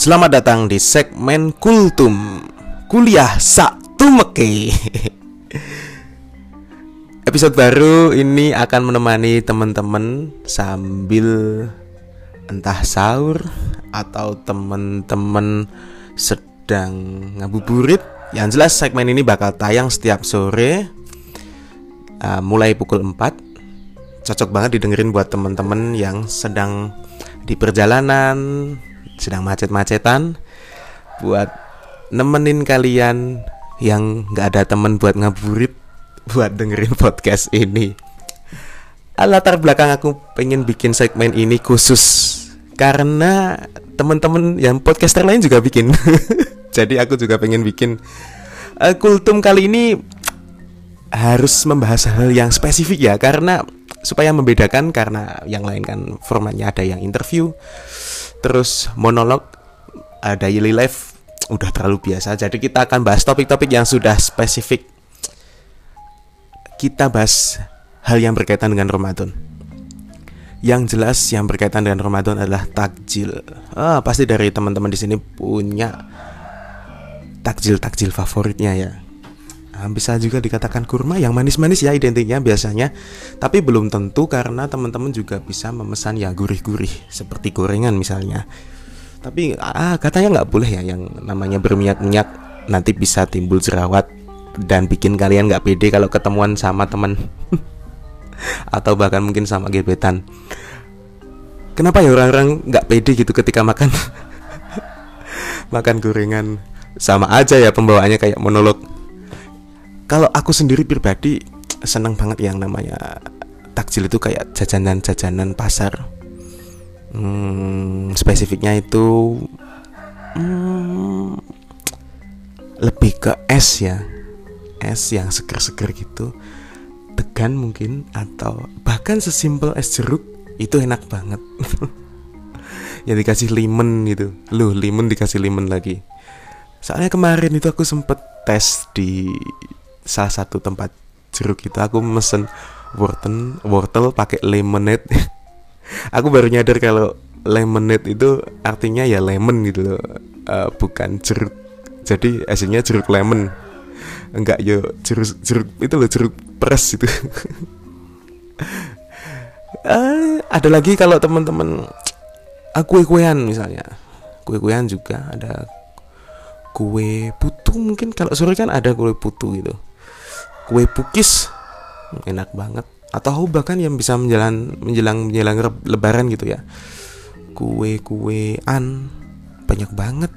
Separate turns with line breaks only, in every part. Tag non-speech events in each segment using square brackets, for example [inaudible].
Selamat datang di segmen Kultum. Kuliah Sak Tumeke. [laughs] Episode baru ini akan menemani teman-teman sambil entah sahur atau teman-teman sedang ngabuburit. Yang jelas segmen ini bakal tayang setiap sore uh, mulai pukul 4 Cocok banget didengerin buat teman-teman yang sedang di perjalanan sedang macet-macetan buat nemenin kalian yang nggak ada temen buat ngaburit buat dengerin podcast ini. Latar belakang aku pengen bikin segmen ini khusus karena temen-temen yang podcaster lain juga bikin. [laughs] Jadi aku juga pengen bikin uh, kultum kali ini harus membahas hal yang spesifik ya karena supaya membedakan karena yang lain kan formatnya ada yang interview terus monolog uh, daily life udah terlalu biasa. Jadi kita akan bahas topik-topik yang sudah spesifik. Kita bahas hal yang berkaitan dengan Ramadan. Yang jelas yang berkaitan dengan Ramadan adalah takjil. Ah, pasti dari teman-teman di sini punya takjil-takjil favoritnya ya bisa juga dikatakan kurma yang manis-manis ya identiknya biasanya. Tapi belum tentu karena teman-teman juga bisa memesan yang gurih-gurih seperti gorengan misalnya. Tapi ah katanya nggak boleh ya yang namanya berminyak-minyak nanti bisa timbul jerawat dan bikin kalian nggak pede kalau ketemuan sama teman. [laughs] Atau bahkan mungkin sama gebetan. Kenapa ya orang-orang nggak pede gitu ketika makan? [laughs] Makan gorengan. Sama aja ya pembawaannya kayak monolog kalau aku sendiri pribadi seneng banget yang namanya takjil itu kayak jajanan-jajanan pasar. Hmm, spesifiknya itu hmm, lebih ke es ya. Es yang seger-seger gitu. Tegan mungkin atau bahkan sesimpel es jeruk itu enak banget. [laughs] Yang dikasih lemon gitu. Loh lemon dikasih lemon lagi. Soalnya kemarin itu aku sempet tes di salah satu tempat jeruk itu aku mesen wortel wortel pakai lemonade. [laughs] Aku baru nyadar kalau lemonade itu artinya ya lemon gitu loh uh, bukan jeruk. Jadi hasilnya jeruk lemon. Enggak yo jeruk jeruk itu loh jeruk peres itu. Uh, [laughs] ada lagi kalau teman-teman uh, kue-kuean misalnya. Kue-kuean juga ada kue putu mungkin. Kalau sore kan ada kue putu gitu kue pukis enak banget. Atau bahkan yang bisa menjelang menjelang menjelang lebaran gitu ya. Kue kuean banyak banget.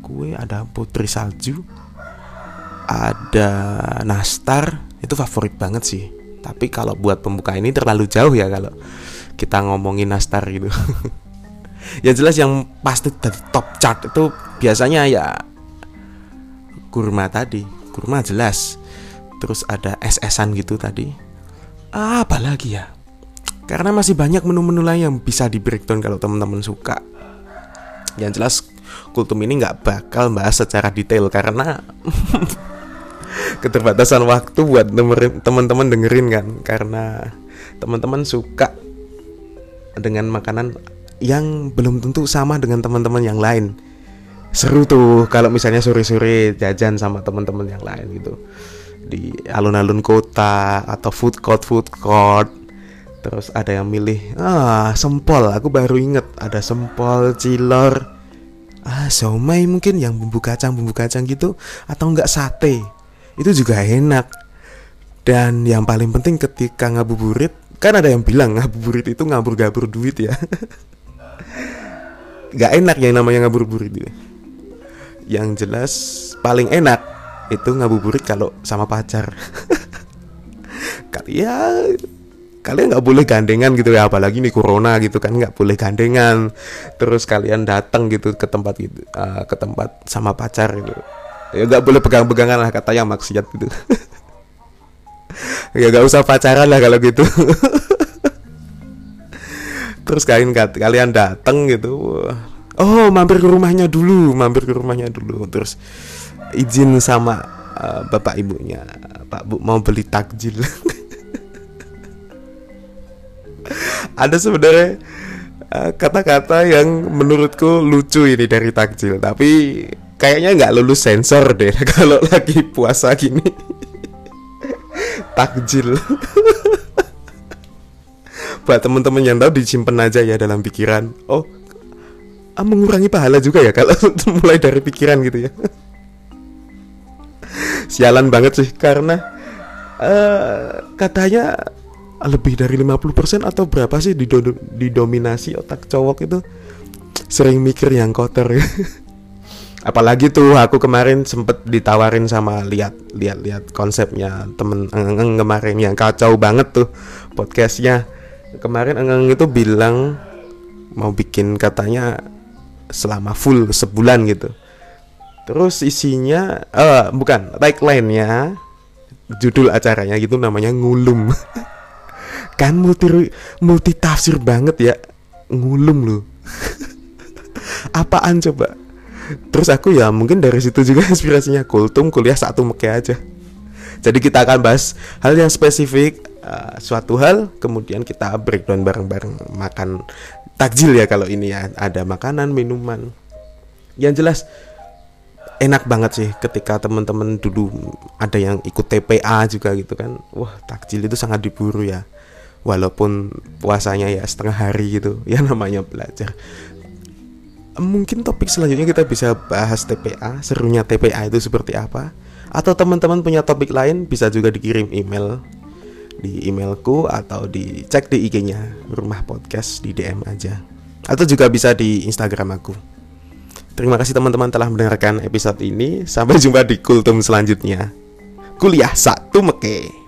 Kue ada putri salju ada nastar itu favorit banget sih. Tapi kalau buat pembuka ini terlalu jauh ya kalau kita ngomongin nastar gitu. [laughs] Ya jelas yang pasti dari top chart itu biasanya ya kurma tadi. Kurma jelas terus ada es-esan gitu tadi. Ah, apa lagi ya? Karena masih banyak menu-menu lain yang bisa di breakdown kalau teman-teman suka. Yang jelas kultum ini nggak bakal bahas secara detail karena [laughs] keterbatasan waktu buat teman-teman dengerin kan. Karena teman-teman suka dengan makanan yang belum tentu sama dengan teman-teman yang lain seru tuh kalau misalnya sore-sore jajan sama teman-teman yang lain gitu. Di alun-alun kota atau food court food court. Terus ada yang milih ah sempol aku baru inget ada sempol cilor. Ah somai mungkin yang bumbu kacang bumbu kacang gitu atau enggak sate. Itu juga enak. Dan yang paling penting ketika ngabuburit kan ada yang bilang ngabuburit itu ngabur-gabur duit ya. [laughs] Nggak enak yang namanya ngabuburit itu yang jelas paling enak itu ngabuburit kalau sama pacar. [laughs] Kalian kalian nggak boleh gandengan gitu ya apalagi nih corona gitu kan nggak boleh gandengan. Terus kalian datang gitu ke tempat gitu uh, ke tempat sama pacar gitu. Ya nggak boleh pegang-pegangan lah kata yang maksiat gitu. [laughs] Ya nggak usah pacaran lah kalau gitu. [laughs] Terus kalian kalian datang gitu oh mampir ke rumahnya dulu mampir ke rumahnya dulu. Terus izin sama uh, bapak ibunya pak bu mau beli takjil. [laughs] Ada sebenarnya eh, kata-kata uh, yang menurutku lucu ini dari takjil tapi kayaknya nggak lulus sensor deh [laughs] kalau lagi puasa gini. [laughs] Takjil. Buat teman-teman yang tahu disimpan aja ya dalam pikiran. Oh mengurangi pahala juga ya kalau [laughs] mulai dari pikiran gitu ya sialan banget sih karena uh, katanya lebih dari 50% atau berapa sih didominasi otak cowok itu sering mikir yang kotor ya. [laughs] Apalagi tuh aku kemarin sempet ditawarin sama lihat lihat lihat konsepnya temen Engeng kemarin yang kacau banget tuh podcastnya. Kemarin Engeng itu bilang mau bikin katanya selama full sebulan gitu. Terus isinya, uh, bukan tagline-nya, judul acaranya gitu namanya ngulum. [laughs] kan multi multi tafsir banget ya ngulum lu [laughs] apaan coba terus aku ya mungkin dari situ juga [laughs] inspirasinya kultum kuliah satu meke aja jadi kita akan bahas hal yang spesifik uh, suatu hal kemudian kita breakdown bareng-bareng makan takjil ya kalau ini ya. Ada makanan minuman. Yang jelas enak banget sih ketika teman-teman dulu ada yang ikut TPA juga gitu kan. Wah takjil itu sangat diburu ya. Walaupun puasanya ya setengah hari gitu [laughs] ya namanya belajar. Mungkin topik selanjutnya kita bisa bahas TPA serunya TPA itu seperti apa? Atau teman-teman punya topik lain bisa juga dikirim email di emailku atau dicek di IG-nya rumah podcast di DM aja. Atau juga bisa di Instagram aku. Terima kasih teman-teman telah mendengarkan episode ini. Sampai jumpa di kultum selanjutnya. Kuliah satu meke